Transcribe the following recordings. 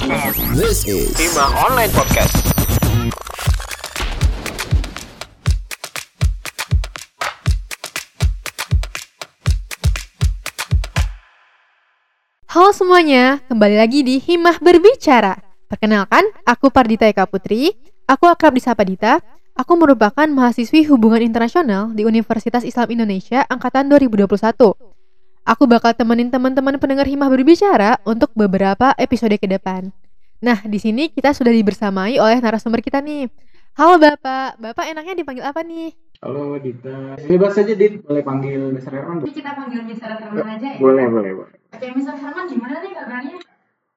This is Hima Online Podcast. Halo semuanya, kembali lagi di Himah Berbicara. Perkenalkan, aku Pardita Eka Putri, aku akrab disapa Dita, aku merupakan mahasiswi hubungan internasional di Universitas Islam Indonesia Angkatan 2021. Aku bakal temenin teman-teman pendengar Himah Berbicara untuk beberapa episode ke depan. Nah, di sini kita sudah dibersamai oleh narasumber kita nih. Halo Bapak, Bapak enaknya dipanggil apa nih? Halo Dita. Bebas aja Dit, boleh panggil Mr. Herman. Jadi kita panggil Mr. Herman aja ya? Boleh, boleh, boleh. Oke, Mr. Herman gimana nih kabarnya?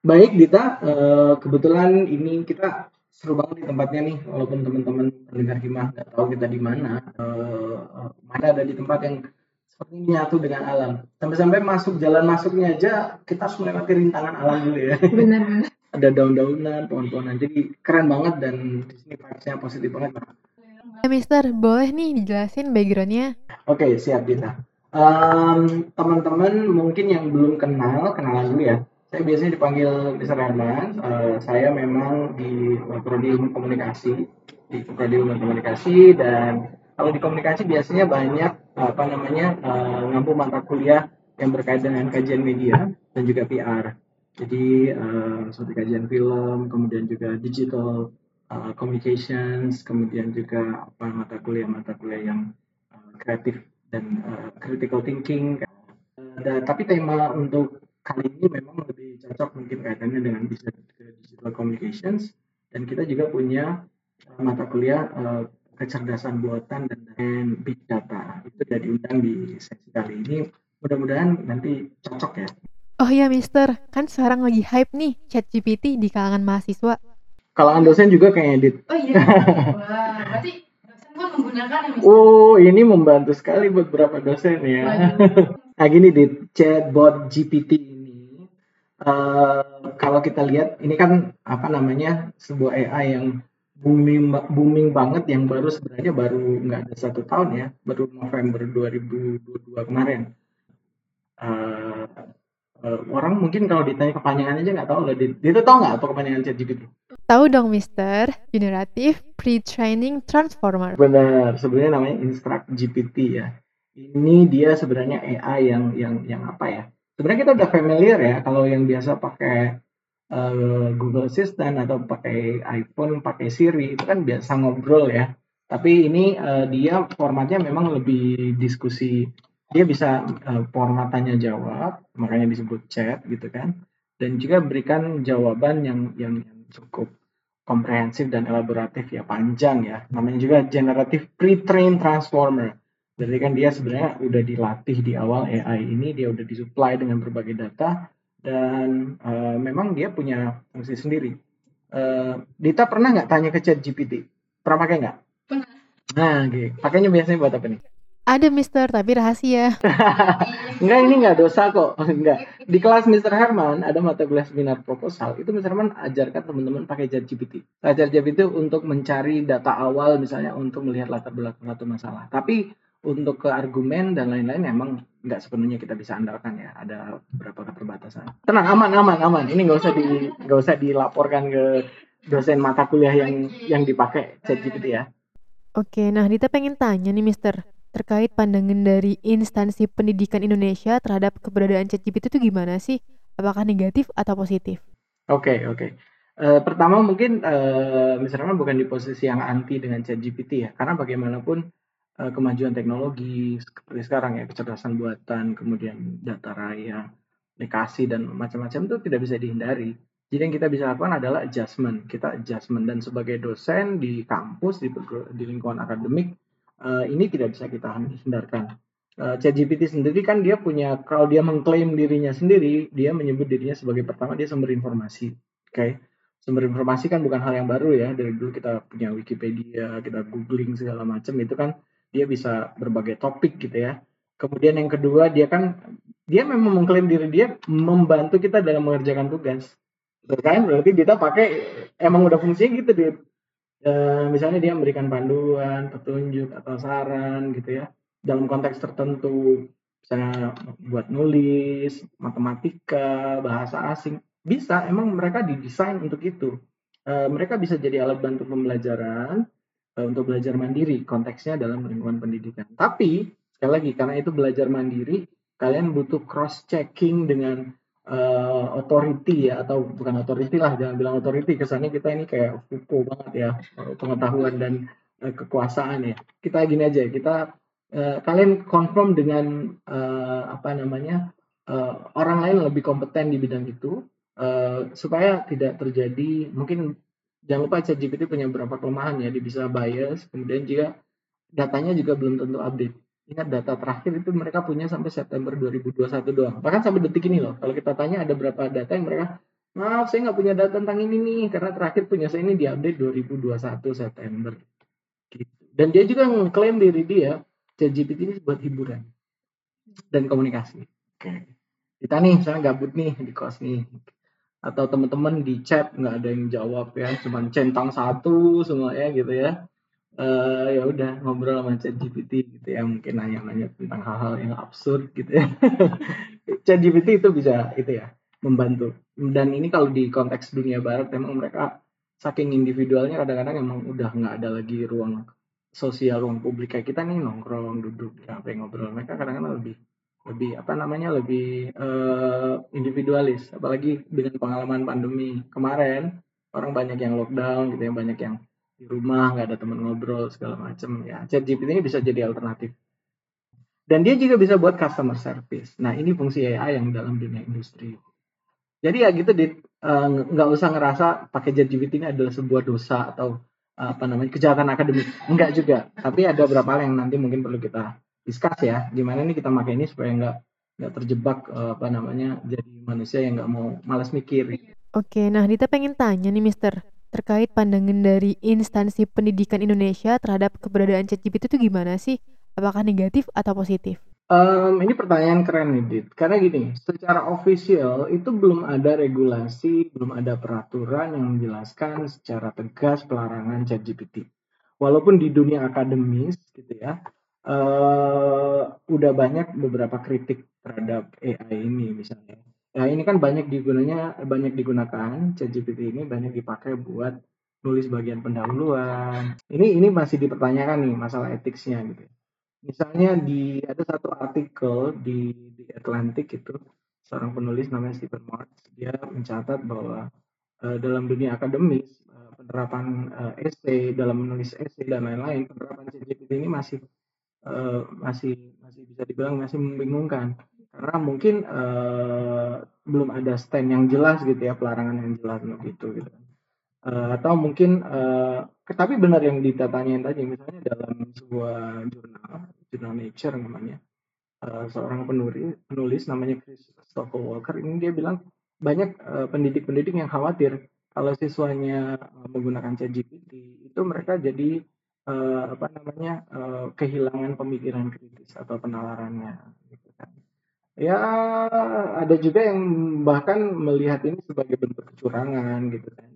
Baik Dita, Eh, kebetulan ini kita seru banget di tempatnya nih, walaupun teman-teman pendengar Himah nggak tahu kita di mana. Eh, eh, mana ada di tempat yang seperti nyatu dengan alam. Sampai-sampai masuk jalan masuknya aja kita harus melewati rintangan alam dulu ya. Benar-benar. ada daun-daunan, pohon-pohonan. Jadi keren banget dan di sini vibes-nya positif banget. Bang. Eh, Mister, boleh nih dijelasin backgroundnya? Oke, siap Dita. Em, teman-teman mungkin yang belum kenal, kenalan dulu ya. Saya biasanya dipanggil Mr. Herman. Eh, saya memang di prodi ilmu komunikasi, di prodi ilmu komunikasi dan kalau di komunikasi biasanya banyak apa namanya eh, ngampu mata kuliah yang berkait dengan kajian media dan juga PR. Jadi eh, seperti kajian film, kemudian juga digital eh, communications, kemudian juga apa mata kuliah-mata kuliah yang eh, kreatif dan uh, critical thinking. Uh, tapi tema untuk kali ini memang lebih cocok mungkin kaitannya dengan digital communications dan kita juga punya uh, mata kuliah uh, kecerdasan buatan dan, big data. Itu sudah diundang di sesi kali ini. Mudah-mudahan nanti cocok ya. Oh iya Mister, kan sekarang lagi hype nih ChatGPT di kalangan mahasiswa. kalangan dosen juga kayaknya Dit Oh iya. Wah, berarti dosen pun menggunakan ya, oh ini membantu sekali buat beberapa dosen ya. Waduh. Nah gini di chatbot GPT ini, eh, kalau kita lihat ini kan apa namanya sebuah AI yang booming booming banget yang baru sebenarnya baru nggak ada satu tahun ya, baru November 2022 kemarin. Eh, eh, orang mungkin kalau ditanya kepanjangannya aja nggak tahu loh. Dit. Dia tuh tahu nggak apa kepanjangan ChatGPT? Tahu dong Mister, Generative Pre-Training Transformer. Benar, sebenarnya namanya Instruct GPT ya. Ini dia sebenarnya AI yang yang yang apa ya? Sebenarnya kita udah familiar ya kalau yang biasa pakai eh, Google Assistant atau pakai iPhone, pakai Siri itu kan biasa ngobrol ya. Tapi ini eh, dia formatnya memang lebih diskusi. Dia bisa eh, format jawab, makanya disebut chat gitu kan. Dan juga berikan jawaban yang yang, yang cukup komprehensif dan elaboratif ya panjang ya namanya juga generative pre-trained transformer jadi kan dia sebenarnya udah dilatih di awal AI ini dia udah disuplai dengan berbagai data dan eh, memang dia punya fungsi sendiri Eh, Dita pernah nggak tanya ke chat GPT pernah pakai nggak Pernah. nah gitu pakainya biasanya buat apa nih Ada Mister, tapi rahasia. Enggak ini nggak dosa kok enggak di kelas Mr. Herman ada mata kuliah seminar proposal itu Mr. Herman ajarkan teman-teman pakai ChatGPT. ChatGPT untuk mencari data awal misalnya untuk melihat latar belakang satu masalah. Tapi untuk ke argumen dan lain-lain emang nggak sepenuhnya kita bisa andalkan ya. Ada beberapa keterbatasan. Tenang aman aman aman. Ini nggak usah di nggak usah dilaporkan ke dosen mata kuliah yang yang dipakai ChatGPT ya. Oke, nah Dita pengen tanya nih Mister, terkait pandangan dari instansi pendidikan Indonesia terhadap keberadaan ChatGPT itu gimana sih? Apakah negatif atau positif? Oke, oke. Eh, pertama mungkin eh Mr. Rahman bukan di posisi yang anti dengan ChatGPT ya, karena bagaimanapun eh, kemajuan teknologi seperti sekarang ya, kecerdasan buatan, kemudian data raya, aplikasi dan macam-macam itu tidak bisa dihindari. Jadi yang kita bisa lakukan adalah adjustment. Kita adjustment dan sebagai dosen di kampus di, di lingkungan akademik eh, ini tidak bisa kita hindarkan. Eh, ChatGPT sendiri kan dia punya kalau dia mengklaim dirinya sendiri, dia menyebut dirinya sebagai pertama dia sumber informasi. Oke. Sumber informasi kan bukan hal yang baru ya. Dari dulu kita punya Wikipedia, kita googling segala macam itu kan dia bisa berbagai topik gitu ya. Kemudian yang kedua dia kan dia memang mengklaim diri dia membantu kita dalam mengerjakan tugas. Kan? Berarti kita pakai emang udah fungsinya gitu dia. Eh, misalnya dia memberikan panduan, petunjuk atau saran gitu ya dalam konteks tertentu misalnya buat nulis, matematika, bahasa asing, bisa emang mereka didesain untuk itu uh, mereka bisa jadi alat bantu pembelajaran untuk belajar mandiri konteksnya dalam lingkungan pendidikan. Tapi sekali lagi karena itu belajar mandiri kalian butuh cross checking dengan uh, authority ya atau bukan authority lah jangan bilang authority kesannya kita ini kayak Foucault banget ya pengetahuan dan uh, kekuasaan ya. Kita gini aja kita uh, kalian confirm dengan uh, apa namanya uh, orang lain lebih kompeten di bidang itu uh, supaya tidak terjadi mungkin jangan lupa ChatGPT punya beberapa kelemahan ya dia bisa bias kemudian juga datanya juga belum tentu update Ingat data terakhir itu mereka punya sampai September 2021 doang. Bahkan sampai detik ini loh. Kalau kita tanya ada berapa data yang mereka, maaf saya nggak punya data tentang ini nih. Karena terakhir punya saya ini diupdate 2021 September. Gitu. Dan dia juga mengklaim diri dia, ChatGPT ini buat hiburan dan komunikasi. Oke. Kita nih misalnya gabut nih di kos nih. Atau teman-teman di chat nggak ada yang jawab ya, cuman centang satu semua ya gitu ya. Uh, ya udah ngobrol sama ChatGPT gitu ya. Mungkin nanya-nanya tentang hal-hal yang absurd gitu ya. ChatGPT itu bisa itu ya membantu. Dan ini kalau di konteks dunia barat memang mereka saking individualnya kadang-kadang emang udah nggak ada lagi ruang sosial ruang publik kayak kita nih nongkrong duduk apa yang ngobrol. Mereka kadang-kadang lebih lebih apa namanya lebih uh, individualis. Apalagi dengan pengalaman pandemi kemarin orang banyak yang lockdown gitu ya banyak yang di rumah nggak ada teman ngobrol segala macam ya. Chat GPT ini bisa jadi alternatif. Dan dia juga bisa buat customer service. Nah ini fungsi AI yang dalam dunia industri. Jadi ya gitu di eh, nggak uh, usah ngerasa pakai chat GPT ini adalah sebuah dosa atau uh, apa namanya kejahatan akademik. Enggak juga. Tapi ada beberapa hal yang nanti mungkin perlu kita discuss ya gimana nih kita pakai ini supaya nggak nggak terjebak uh, apa namanya jadi manusia yang nggak mau malas mikir Oke, nah Dita pengen tanya nih Mister, terkait pandangan dari instansi pendidikan Indonesia terhadap keberadaan ChatGPT itu gimana sih? Apakah negatif atau positif? Um, ini pertanyaan keren nih, Dit. Karena gini, secara official itu belum ada regulasi, belum ada peraturan yang menjelaskan secara tegas pelarangan ChatGPT. Walaupun di dunia akademis, gitu ya, uh, udah banyak beberapa kritik terhadap AI ini misalnya Ya ini kan banyak digunanya banyak digunakan ChatGPT ini banyak dipakai buat nulis bagian pendahuluan. Ini ini masih dipertanyakan nih masalah etiknya gitu. Misalnya di ada satu artikel di di Atlantic itu seorang penulis namanya Stephen Marks dia mencatat bahwa uh, dalam dunia akademis uh, penerapan uh, essay dalam menulis essay dan lain-lain penerapan ChatGPT ini masih uh, masih masih bisa dibilang masih membingungkan. Karena mungkin uh, belum ada stand yang jelas gitu ya pelarangan yang jelas untuk itu gitu. Uh, atau mungkin uh, tapi benar yang ditanyain tadi misalnya dalam sebuah jurnal jurnal Nature namanya uh, seorang penulis penulis namanya Chris Stockwell Walker ini dia bilang banyak pendidik-pendidik uh, yang khawatir kalau siswanya menggunakan ChatGPT itu mereka jadi uh, apa namanya uh, kehilangan pemikiran kritis atau penalarannya gitu kan Ya, ada juga yang bahkan melihat ini sebagai bentuk kecurangan gitu kan.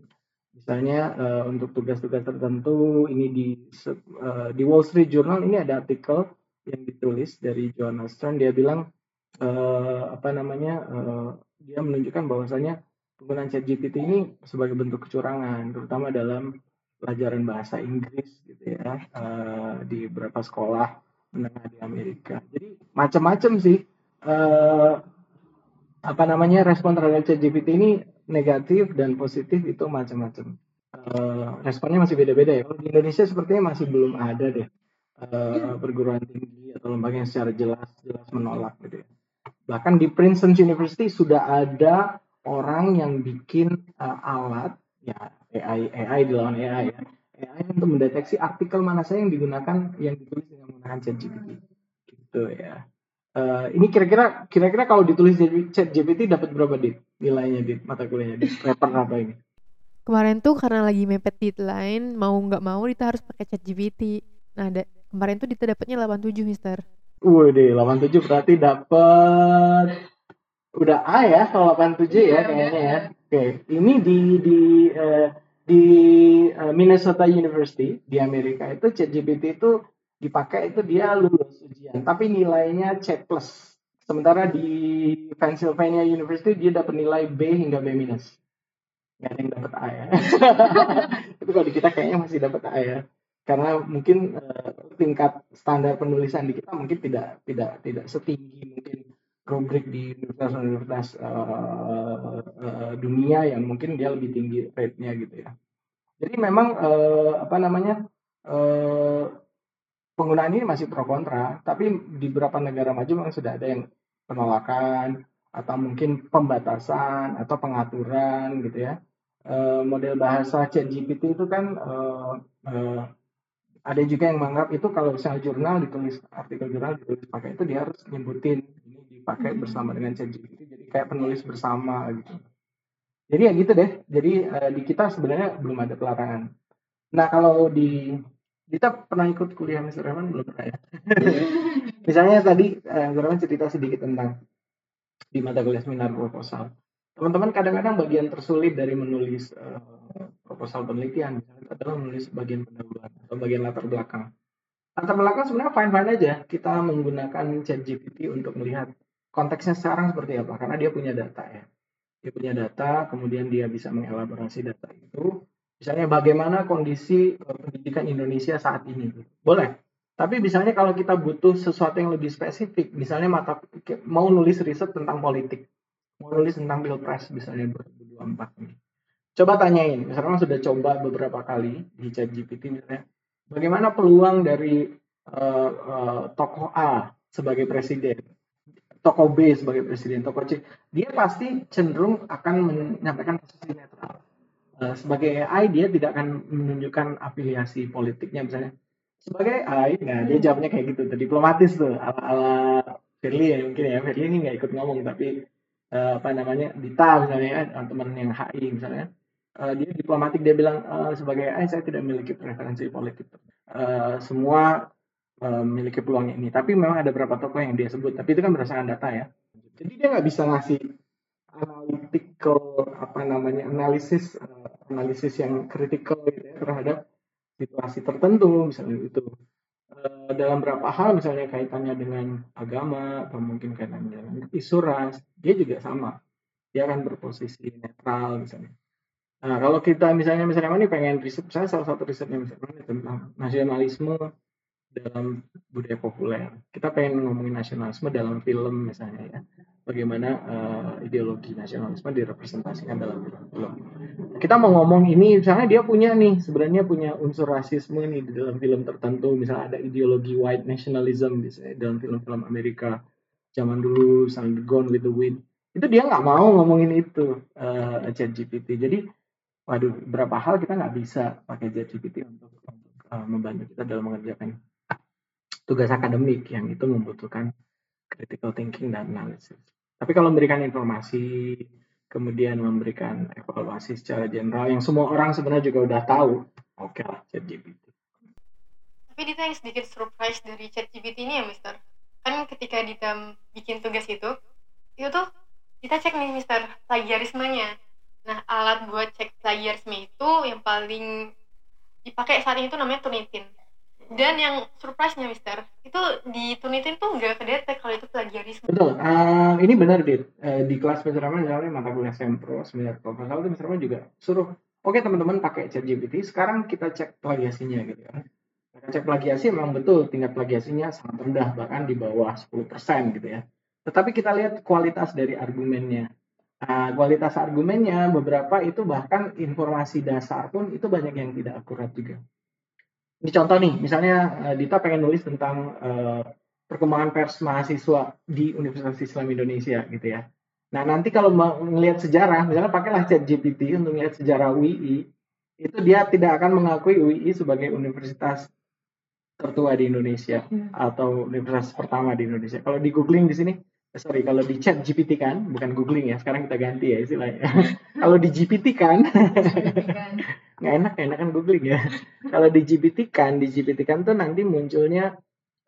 Misalnya uh, untuk tugas-tugas tertentu ini di uh, di Wall Street Journal ini ada artikel yang ditulis dari Joanna Stern dia bilang uh, apa namanya uh, dia menunjukkan bahwasanya penggunaan ChatGPT ini sebagai bentuk kecurangan terutama dalam pelajaran bahasa Inggris gitu ya uh, di beberapa sekolah menengah di Amerika. Jadi macam-macam sih uh, apa namanya respon terhadap ChatGPT ini negatif dan positif itu macam-macam. Uh, responnya masih beda-beda ya. Kalau di Indonesia sepertinya masih belum ada deh uh, perguruan tinggi atau lembaga yang secara jelas jelas menolak gitu ya. Bahkan di Princeton University sudah ada orang yang bikin uh, alat ya AI AI di lawan AI ya AI untuk mendeteksi artikel mana saja yang digunakan yang ditulis dengan menggunakan ChatGPT gitu ya. Uh, ini kira-kira kira-kira kalau ditulis di chat GPT dapat berapa dit nilainya dit mata kuliahnya di paper apa ini? Kemarin tuh karena lagi mepet deadline mau nggak mau kita harus pakai chat GPT. Nah ada kemarin tuh Dita dapatnya 87 Mister. Wih deh 87 berarti dapat udah A ya kalau 87 ya kayaknya ya. Oke ini di di uh, di uh, Minnesota University di Amerika itu chat GPT itu dipakai itu dia lulus ujian tapi nilainya C plus Sementara di Pennsylvania University dia dapat nilai B hingga B minus. Nggak ada yang dapat A ya. Itu kalau di kita kayaknya masih dapat A ya. Karena mungkin uh, tingkat standar penulisan di kita mungkin tidak tidak tidak setinggi mungkin rubrik di universitas-universitas uh, uh, dunia yang mungkin dia lebih tinggi rate-nya gitu ya. Jadi memang uh, apa namanya uh, penggunaan ini masih pro kontra, tapi di beberapa negara maju memang sudah ada yang penolakan atau mungkin pembatasan atau pengaturan gitu ya. Uh, model bahasa ChatGPT itu kan uh, uh, ada juga yang menganggap itu kalau misalnya jurnal ditulis artikel jurnal ditulis pakai itu dia harus nyebutin ini dipakai hmm. bersama dengan ChatGPT jadi kayak penulis bersama gitu jadi ya gitu deh jadi uh, di kita sebenarnya belum ada pelarangan nah kalau di kita pernah ikut kuliah Mr. Rahman belum pernah ya misalnya tadi uh, Mr. Rahman cerita sedikit tentang di mata kuliah seminar proposal teman-teman kadang-kadang bagian tersulit dari menulis uh, proposal penelitian adalah menulis bagian pendahuluan atau bagian latar belakang. Latar belakang sebenarnya fine-fine aja. Kita menggunakan ChatGPT untuk melihat konteksnya sekarang seperti apa. Karena dia punya data ya. Dia punya data, kemudian dia bisa mengelaborasi data itu. Misalnya bagaimana kondisi eh, pendidikan Indonesia saat ini. Boleh. Tapi misalnya kalau kita butuh sesuatu yang lebih spesifik, misalnya mata mau nulis riset tentang politik, mau nulis tentang pilpres misalnya 2024 ini. Coba tanyain, misalnya sudah coba beberapa kali di chat GPT misalnya, bagaimana peluang dari uh, uh, tokoh A sebagai presiden, tokoh B sebagai presiden, tokoh C, dia pasti cenderung akan menyampaikan posisi netral. Uh, sebagai AI dia tidak akan menunjukkan afiliasi politiknya misalnya. Sebagai AI, nah dia jawabnya kayak gitu, diplomatis tuh, ala, ala Firly ya mungkin ya, Firly ini nggak ikut ngomong tapi uh, apa namanya Dita misalnya teman yang HI misalnya uh, dia diplomatik dia bilang uh, sebagai AI saya tidak memiliki preferensi politik uh, semua memiliki peluang ini tapi memang ada beberapa tokoh yang dia sebut tapi itu kan berdasarkan data ya jadi dia nggak bisa ngasih analytical apa namanya analisis uh, analisis yang kritikal gitu ya, terhadap situasi tertentu misalnya itu uh, dalam beberapa hal misalnya kaitannya dengan agama atau mungkin kaitannya dengan isu ras dia juga sama dia akan berposisi netral misalnya Nah, kalau kita misalnya misalnya ini pengen riset, saya salah satu risetnya misalnya tentang nasionalisme dalam budaya populer. Kita pengen ngomongin nasionalisme dalam film misalnya ya. Bagaimana uh, ideologi nasionalisme direpresentasikan dalam film. Kita mau ngomong ini, misalnya dia punya nih, sebenarnya punya unsur rasisme nih di dalam film tertentu. Misalnya ada ideologi white nationalism misalnya dalam film-film Amerika zaman dulu, misalnya Gone with the Wind. Itu dia nggak mau ngomongin itu uh, Chat GPT. Jadi waduh berapa hal kita nggak bisa pakai ChatGPT untuk, untuk uh, membantu kita dalam mengerjakan tugas akademik yang itu membutuhkan critical thinking dan analysis. Tapi kalau memberikan informasi, kemudian memberikan evaluasi secara general yang semua orang sebenarnya juga udah tahu, oke okay lah ChatGPT. Tapi Dita yang sedikit surprise dari ChatGPT ini ya, Mister. Kan ketika Dita bikin tugas itu, itu tuh kita cek nih, Mister, plagiarismenya Nah, alat buat cek plagiarisme itu yang paling dipakai saat ini tuh namanya Turnitin. Dan yang surprise-nya, Mister, itu di Turnitin tuh nggak kedetek kalau itu plagiarisme. Betul. Uh, ini benar, Dit. Uh, di kelas Mister Rahman, misalnya mata kuliah Sempro, seminar proposal itu Mister juga suruh, oke teman-teman pakai chat GPT, sekarang kita cek plagiasinya gitu ya. Kita cek plagiasi memang betul tingkat plagiasinya sangat rendah, bahkan di bawah 10% gitu ya. Tetapi kita lihat kualitas dari argumennya Nah, kualitas argumennya beberapa itu bahkan informasi dasar pun itu banyak yang tidak akurat juga. Ini contoh nih, misalnya uh, Dita pengen nulis tentang uh, perkembangan pers mahasiswa di Universitas Islam Indonesia gitu ya. Nah nanti kalau melihat sejarah, misalnya pakailah chat GPT untuk melihat sejarah UI, itu dia tidak akan mengakui UI sebagai universitas tertua di Indonesia hmm. atau universitas pertama di Indonesia. Kalau di googling di sini Eh, sorry kalau di chat GPT kan bukan googling ya sekarang kita ganti ya istilahnya kalau di GPT kan nggak enak enak kan googling ya kalau di GPT kan di GPT kan tuh nanti munculnya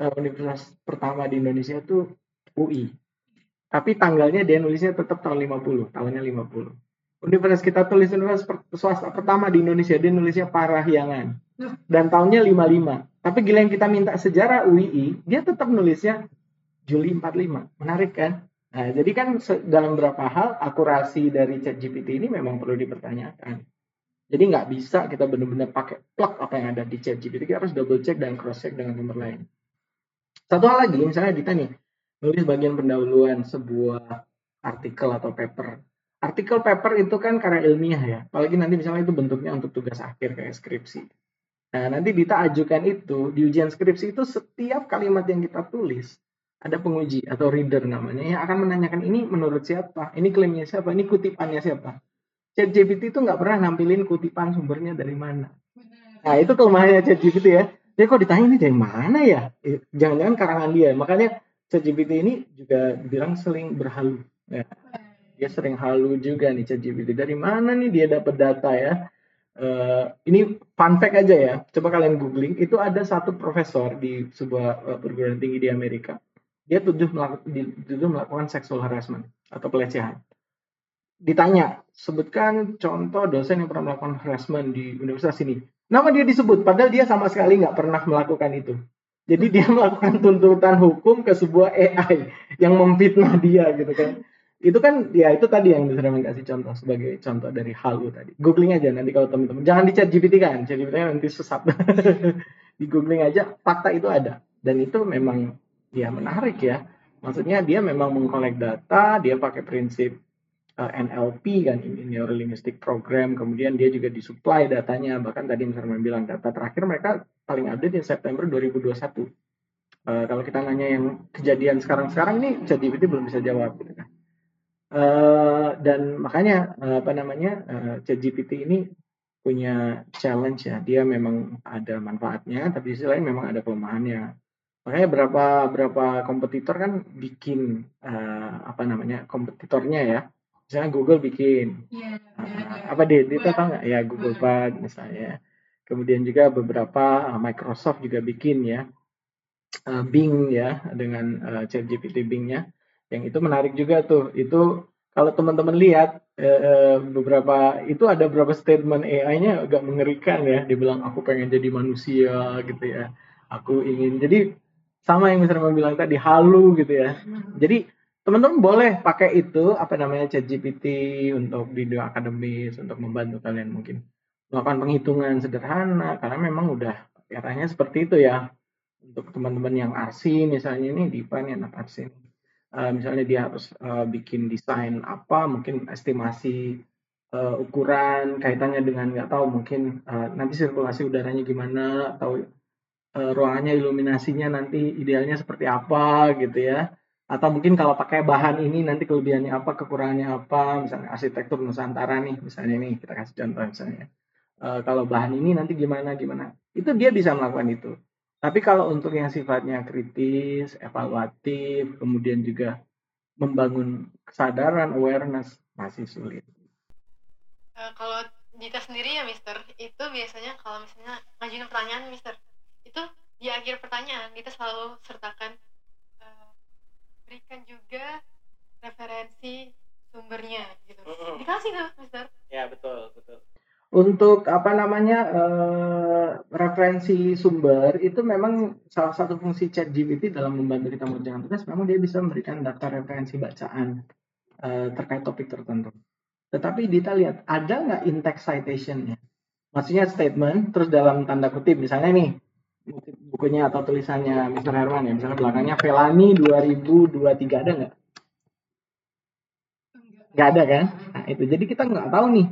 uh, universitas pertama di Indonesia tuh UI tapi tanggalnya dia nulisnya tetap tahun 50 tahunnya 50 universitas kita tulis universitas swasta pertama di Indonesia dia nulisnya Parahyangan dan tahunnya 55 tapi gila yang kita minta sejarah UI dia tetap nulisnya Juli 45. Menarik kan? Nah, jadi kan dalam beberapa hal akurasi dari ChatGPT ini memang perlu dipertanyakan. Jadi nggak bisa kita benar-benar pakai plug apa yang ada di ChatGPT. Kita harus double check dan cross check dengan nomor lain. Satu hal lagi, misalnya Dita nih, nulis bagian pendahuluan sebuah artikel atau paper. Artikel paper itu kan karya ilmiah ya, apalagi nanti misalnya itu bentuknya untuk tugas akhir kayak skripsi. Nah, nanti Dita ajukan itu, di ujian skripsi itu setiap kalimat yang kita tulis, ada penguji atau reader namanya yang akan menanyakan ini menurut siapa, ini klaimnya siapa, ini kutipannya siapa. ChatGPT itu nggak pernah nampilin kutipan sumbernya dari mana. Nah, itu kelemahannya ChatGPT ya. Dia kok ditanya ini dari mana ya? Eh, jangan-jangan karangan dia. Makanya ChatGPT ini juga bilang sering berhalu. Ya. Dia sering halu juga nih ChatGPT. Dari mana nih dia dapat data ya? uh, ini fun fact aja ya. Coba kalian googling. Itu ada satu profesor di sebuah uh, perguruan tinggi di Amerika. Dia tuduh melakukan, dituduh melakukan sexual harassment atau pelecehan. Ditanya, sebutkan contoh dosen yang pernah melakukan harassment di universitas ini. Nama dia disebut, padahal dia sama sekali nggak pernah melakukan itu. Jadi dia melakukan tuntutan hukum ke sebuah AI yang memfitnah dia gitu kan. Itu kan ya itu tadi yang bisa kasih contoh sebagai contoh dari halu tadi. Googling aja nanti kalau teman-teman jangan di chat GPT kan chat GPT nanti sesat. Di googling aja fakta itu ada. Dan itu memang ya menarik ya. Maksudnya dia memang mengkolek data dia pakai prinsip eh, NLP kan Neuro Linguistic Program kemudian dia juga disuplai datanya bahkan tadi misalnya bilang data terakhir mereka paling update di September 2021 uh, eh, kalau kita nanya yang kejadian sekarang-sekarang ini ChatGPT belum bisa jawab gitu kan Uh, dan makanya uh, apa namanya uh, ChatGPT ini punya challenge ya. Dia memang ada manfaatnya, tapi di sisi lain memang ada kelemahannya. Makanya berapa berapa kompetitor kan bikin uh, apa namanya kompetitornya ya. Misalnya Google bikin. Yeah, uh, apa deh, kita tahu nggak? Ya Google Bard misalnya. Kemudian juga beberapa uh, Microsoft juga bikin ya. Uh, Bing ya dengan uh, ChatGPT Bing-nya yang itu menarik juga tuh. Itu kalau teman-teman lihat eh, beberapa itu ada beberapa statement AI-nya agak mengerikan ya. Dibilang aku pengen jadi manusia gitu ya. Aku ingin jadi sama yang misalnya bilang tadi halu gitu ya. Jadi teman-teman boleh pakai itu apa namanya ChatGPT untuk dunia akademis untuk membantu kalian mungkin melakukan penghitungan sederhana karena memang udah eranya seperti itu ya. Untuk teman-teman yang arsi misalnya ini di nih anak arsi uh, misalnya dia harus uh, bikin desain apa, mungkin estimasi uh, ukuran kaitannya dengan nggak tahu mungkin uh, nanti sirkulasi udaranya gimana atau uh, ruangannya iluminasinya nanti idealnya seperti apa gitu ya atau mungkin kalau pakai bahan ini nanti kelebihannya apa kekurangannya apa misalnya arsitektur Nusantara nih misalnya nih kita kasih contoh misalnya. Uh, kalau bahan ini nanti gimana gimana. Itu dia bisa melakukan itu. Tapi kalau untuk yang sifatnya kritis, evaluatif, kemudian juga membangun kesadaran, awareness masih sulit. Uh, kalau Dita sendiri ya, Mister, itu biasanya kalau misalnya ngajuin pertanyaan, Mister, itu di akhir pertanyaan Dita selalu sertakan berikan juga referensi sumbernya gitu. Mm -hmm. Dikasih nggak, Mister? Ya betul, betul untuk apa namanya uh, referensi sumber itu memang salah satu fungsi chat GPT dalam membantu kita mengerjakan tugas memang dia bisa memberikan daftar referensi bacaan uh, terkait topik tertentu. Tetapi kita lihat ada nggak in-text citationnya? Maksudnya statement terus dalam tanda kutip misalnya nih bukunya atau tulisannya Mr. Herman ya misalnya belakangnya Velani 2023 ada nggak? Nggak ada kan? Nah itu jadi kita nggak tahu nih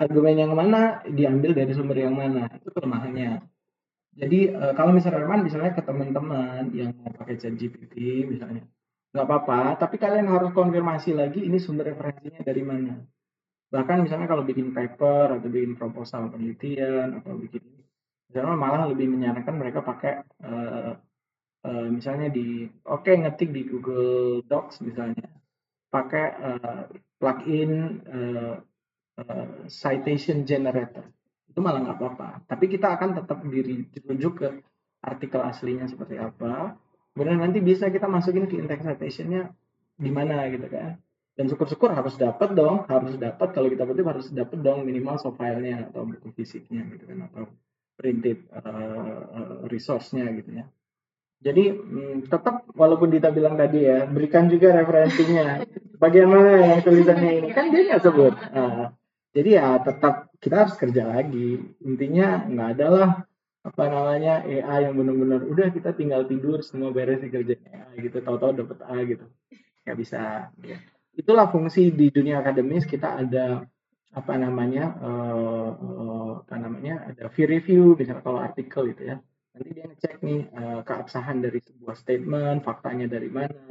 argumen yang mana diambil dari sumber yang mana itu kelemahannya jadi uh, kalau misalnya Arman misalnya ke teman-teman yang mau pakai chat GPT misalnya nggak apa-apa tapi kalian harus konfirmasi lagi ini sumber referensinya dari mana bahkan misalnya kalau bikin paper atau bikin proposal penelitian atau bikin misalnya malah lebih menyarankan mereka pakai uh, uh, misalnya di oke okay, ngetik di Google Docs misalnya. Pakai uh, plugin uh, Eh, citation generator. Itu malah nggak apa-apa. Tapi kita akan tetap diri ditunjuk ke artikel aslinya seperti apa. Kemudian nanti bisa kita masukin ke index citationnya di mana gitu kan. Dan syukur-syukur harus dapat dong harus dapat kalau kita kutip harus dapat dong minimal soft filenya atau buku fisiknya gitu kan atau printed uh, resource-nya gitu ya Jadi hmm, tetap walaupun Dita bilang tadi ya, berikan juga referensinya. Bagian mana yang tulisannya ini kan dia nggak sebut. Uh, jadi ya tetap kita harus kerja lagi. Intinya nggak ada lah apa namanya AI yang benar-benar udah kita tinggal tidur semua beres kerja AI gitu tahu-tahu dapat A gitu nggak bisa ya. itulah fungsi di dunia akademis kita ada apa namanya uh, apa namanya ada peer review misalnya kalau artikel gitu ya. Nanti dia ngecek nih uh, keabsahan dari sebuah statement faktanya dari mana.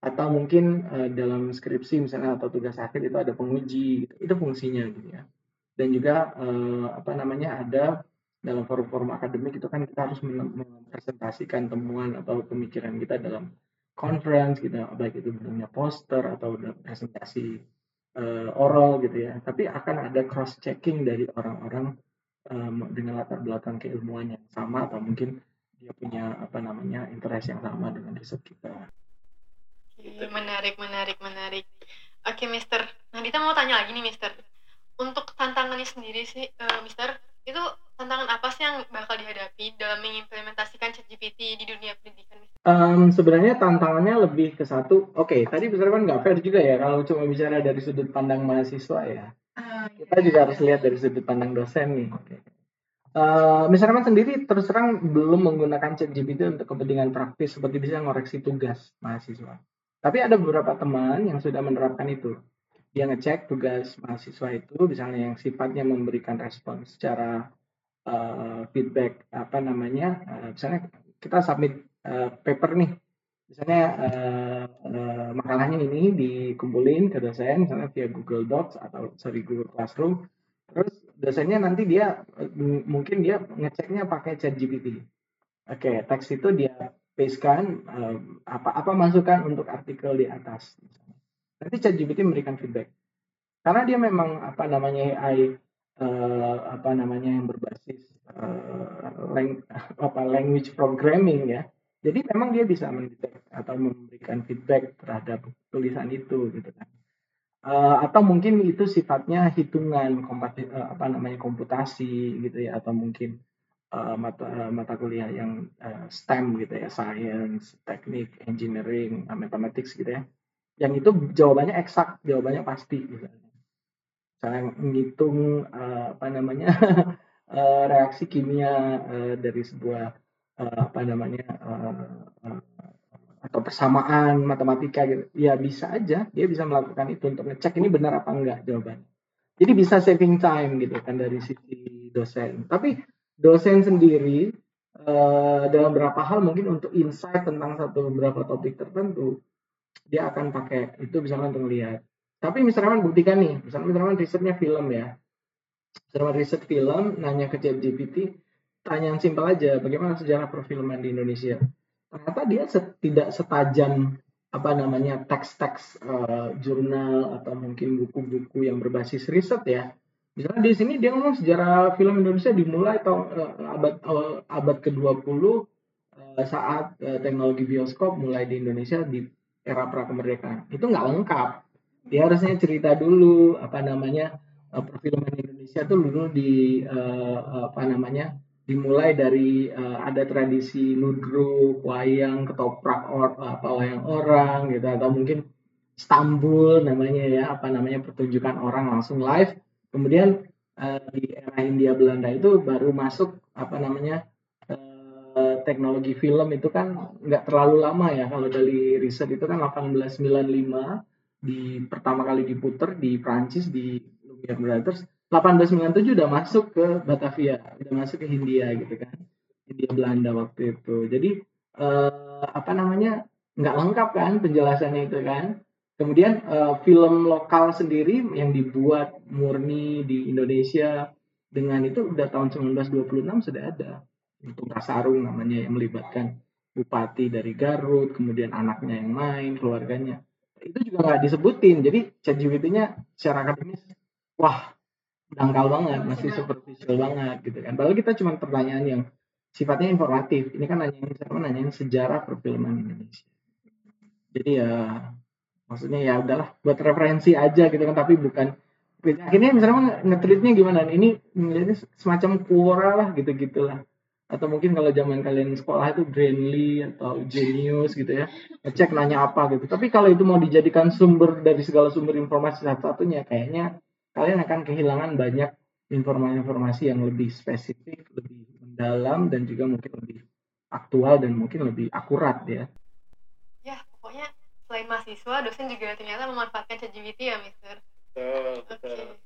Atau mungkin uh, dalam skripsi misalnya atau tugas akhir itu ada penguji gitu. itu fungsinya gitu ya. Dan juga uh, apa namanya ada dalam forum-forum akademik itu kan kita harus mempresentasikan temuan atau pemikiran kita dalam conference gitu. Baik itu bentuknya poster atau presentasi uh, oral gitu ya tapi akan ada cross checking dari orang-orang um, dengan latar belakang keilmuan yang sama atau mungkin dia punya apa namanya interest yang sama dengan riset kita. Menarik, menarik, menarik. Oke, Mister. Nah, kita mau tanya lagi nih, Mister. Untuk tantangannya sendiri sih, uh, Mister, itu tantangan apa sih yang bakal dihadapi dalam mengimplementasikan ChatGPT di dunia pendidikan? Um, sebenarnya tantangannya lebih ke satu, oke, okay, tadi besar kan nggak fair juga ya kalau cuma bicara dari sudut pandang mahasiswa ya. Uh, Kita juga harus lihat dari sudut pandang dosen nih. Okay. Uh, misalnya sendiri terus terang belum menggunakan ChatGPT untuk kepentingan praktis seperti bisa ngoreksi tugas mahasiswa. Tapi ada beberapa teman yang sudah menerapkan itu dia ngecek tugas mahasiswa itu misalnya yang sifatnya memberikan respon secara uh, feedback apa namanya uh, misalnya kita submit uh, paper nih. Misalnya uh, uh, makalahnya ini dikumpulin ke dosen misalnya via Google Docs atau sorry Google Classroom. Terus dosennya nanti dia mungkin dia ngeceknya pakai chat GPT oke okay, teks itu dia pastekan uh, apa apa masukan untuk artikel di atas nanti ChatGPT memberikan feedback. Karena dia memang apa namanya AI uh, eh, apa namanya yang berbasis uh, lang apa language programming ya. Jadi memang dia bisa mendetek atau memberikan feedback terhadap tulisan itu gitu kan. Uh, atau mungkin itu sifatnya hitungan kompati, uh, apa namanya komputasi gitu ya. Atau mungkin uh, mata uh, mata kuliah yang uh, STEM gitu ya. Science teknik engineering mathematics gitu ya yang itu jawabannya eksak, jawabannya pasti gitu. Saya menghitung uh, apa namanya uh, reaksi kimia uh, dari sebuah uh, apa namanya uh, uh, atau persamaan matematika gitu. Ya bisa aja dia bisa melakukan itu untuk ngecek ini benar apa enggak jawabannya. Jadi bisa saving time gitu kan dari sisi dosen. Tapi dosen sendiri uh, dalam beberapa hal mungkin untuk insight tentang satu beberapa topik tertentu dia akan pakai itu misalnya untuk melihat tapi misalnya buktikan nih misalnya misalnya risetnya film ya. Misalnya riset film nanya ke ChatGPT tanya yang simpel aja bagaimana sejarah perfilman di Indonesia? Ternyata dia tidak setajam apa namanya teks-teks uh, jurnal atau mungkin buku-buku yang berbasis riset ya. Misalnya di sini dia ngomong sejarah film Indonesia dimulai tahun uh, abad uh, abad ke-20 uh, saat uh, teknologi bioskop mulai di Indonesia di era pra kemerdekaan itu nggak lengkap. Dia harusnya cerita dulu apa namanya uh, perfilman Indonesia tuh dulu di uh, apa namanya dimulai dari uh, ada tradisi ludruk wayang ketoprak or, apa wayang orang gitu atau mungkin Istanbul namanya ya apa namanya pertunjukan orang langsung live. Kemudian di era Hindia Belanda itu baru masuk apa namanya Eh, teknologi film itu kan nggak terlalu lama ya. Kalau dari riset itu kan 1895 di pertama kali diputer di Prancis di Lumiere Brothers 1897 udah masuk ke Batavia udah masuk ke Hindia gitu kan. Hindia Belanda waktu itu. Jadi eh, apa namanya nggak lengkap kan penjelasannya itu kan. Kemudian eh, film lokal sendiri yang dibuat murni di Indonesia dengan itu udah tahun 1926 sudah ada Kasarung namanya yang melibatkan bupati dari Garut, kemudian anaknya yang main, keluarganya. Itu juga nggak disebutin. Jadi ChatGPT-nya secara akademis, wah dangkal banget, masih superficial banget gitu kan. Padahal kita cuma pertanyaan yang sifatnya informatif. Ini kan nanya siapa nanyain sejarah perfilman Indonesia. Jadi ya maksudnya ya udahlah buat referensi aja gitu kan tapi bukan akhirnya misalnya ngetritnya gimana ini ini semacam kuora lah gitu gitulah atau mungkin kalau zaman kalian sekolah itu Brainly atau Genius gitu ya ngecek nanya apa gitu tapi kalau itu mau dijadikan sumber dari segala sumber informasi satu-satunya kayaknya kalian akan kehilangan banyak informasi-informasi yang lebih spesifik lebih mendalam dan juga mungkin lebih aktual dan mungkin lebih akurat ya ya pokoknya selain mahasiswa dosen juga ternyata memanfaatkan ChatGPT ya Mister. Okay.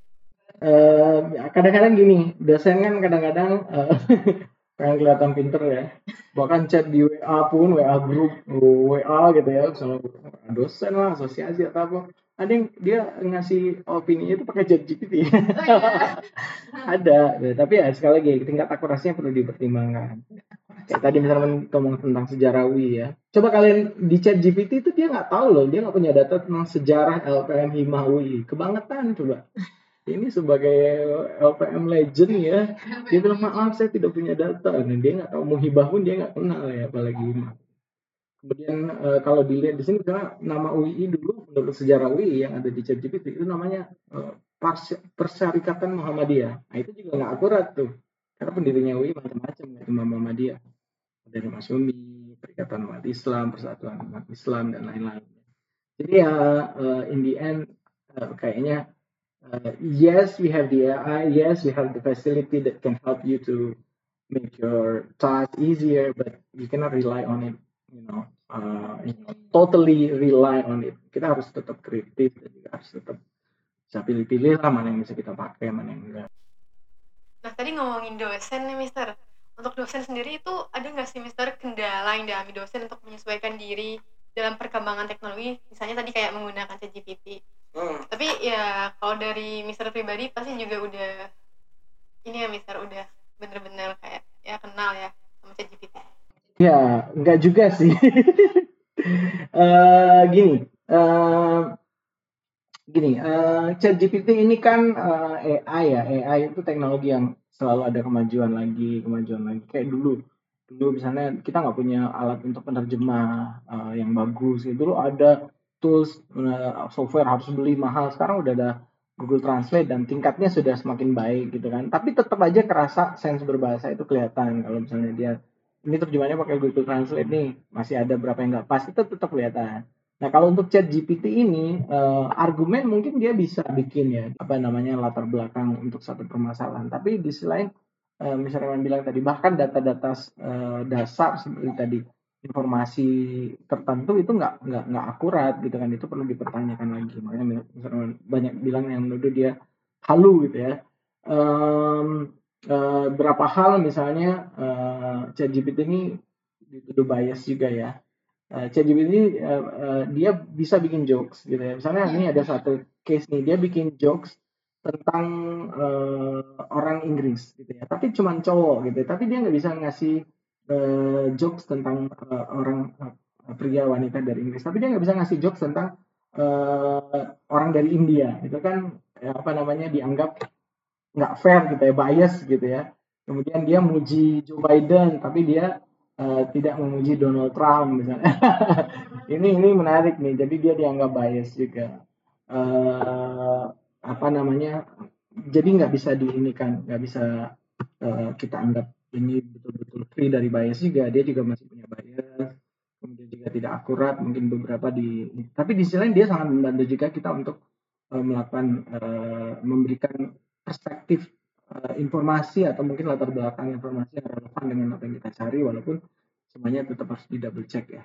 Uh, kadang-kadang gini, dosen kan kadang-kadang uh, pengen kelihatan pinter ya. Bahkan chat di WA pun WA grup WA gitu ya. Sama dosen lah asosiasi atau apa. Ada yang dia ngasih opini itu pakai chat GPT oh, iya. ada. Ya, tapi ya sekali lagi tingkat akurasinya perlu dipertimbangkan. Kayak tadi misalnya ngomong tentang sejarah UI ya. Coba kalian di chat GPT itu dia nggak tahu loh. Dia nggak punya data tentang sejarah LPM Hima UI kebangetan coba ini sebagai LPM legend ya. Dia bilang maaf saya tidak punya data. Dan dia nggak tahu mau hibah pun dia nggak kenal ya apalagi kemudian e, kalau dilihat di sini karena nama UI dulu menurut sejarah UI yang ada di ChatGPT itu namanya e, Persyarikatan Muhammadiyah. Nah itu juga nggak akurat tuh. Karena pendirinya UI macam-macam ya cuma Muhammadiyah. Dari Masyumi Perikatan Umat Islam Persatuan Umat Islam dan lain-lain. Jadi ya uh, in the end uh, kayaknya uh, yes, we have the AI. Yes, we have the facility that can help you to make your task easier, but you cannot rely on it. You know, uh, you know, totally rely on it. Kita harus tetap kritis dan juga harus tetap bisa pilih-pilih lah mana yang bisa kita pakai, mana yang enggak. Nah tadi ngomongin dosen nih, Mister. Untuk dosen sendiri itu ada nggak sih, Mister, kendala yang dialami dosen untuk menyesuaikan diri dalam perkembangan teknologi? Misalnya tadi kayak menggunakan ChatGPT Hmm. Tapi ya kalau dari Mister pribadi pasti juga udah ini ya Mister udah bener-bener kayak ya kenal ya sama ChatGPT. Ya, enggak juga sih. uh, gini, uh, gini, uh, ChatGPT ini kan uh, AI ya, AI itu teknologi yang selalu ada kemajuan lagi, kemajuan lagi. Kayak dulu, dulu misalnya kita nggak punya alat untuk penerjemah uh, yang bagus. Ya. Dulu ada tools software harus beli mahal sekarang udah ada Google Translate dan tingkatnya sudah semakin baik gitu kan tapi tetap aja kerasa sense berbahasa itu kelihatan kalau misalnya dia ini terjemahnya pakai Google Translate nih masih ada berapa yang nggak pas itu tetap kelihatan nah kalau untuk chat GPT ini uh, argumen mungkin dia bisa bikin ya apa namanya latar belakang untuk satu permasalahan tapi di sisi lain uh, misalnya yang bilang tadi bahkan data-data uh, dasar seperti tadi informasi tertentu itu nggak nggak nggak akurat gitu kan itu perlu dipertanyakan lagi. Makanya misalnya banyak bilang yang menuduh dia halu gitu ya. Um, uh, berapa hal misalnya uh, ChatGPT ini dituduh bias juga ya. Uh, ChatGPT ini uh, uh, dia bisa bikin jokes gitu ya. Misalnya ini ada satu case nih dia bikin jokes tentang uh, orang Inggris gitu ya. Tapi cuman cowok gitu. Tapi dia nggak bisa ngasih uh, jokes tentang uh, orang uh, pria wanita dari Inggris. Tapi dia nggak bisa ngasih jokes tentang uh, orang dari India itu kan. Ya, apa namanya dianggap nggak fair gitu ya. Bias gitu ya. Kemudian dia muji Joe Biden tapi dia uh, tidak memuji Donald Trump misalnya. Ini ini menarik nih. Jadi dia dianggap bias juga. Uh, apa namanya jadi nggak bisa diinikan nggak bisa uh, kita anggap ini betul-betul free dari bias juga. Dia juga masih punya bias kemudian juga tidak akurat mungkin beberapa di tapi di sisi lain dia sangat membantu juga kita untuk uh, melakukan uh, memberikan perspektif uh, informasi atau mungkin latar belakang informasi yang relevan dengan apa yang kita cari walaupun semuanya tetap harus di double check ya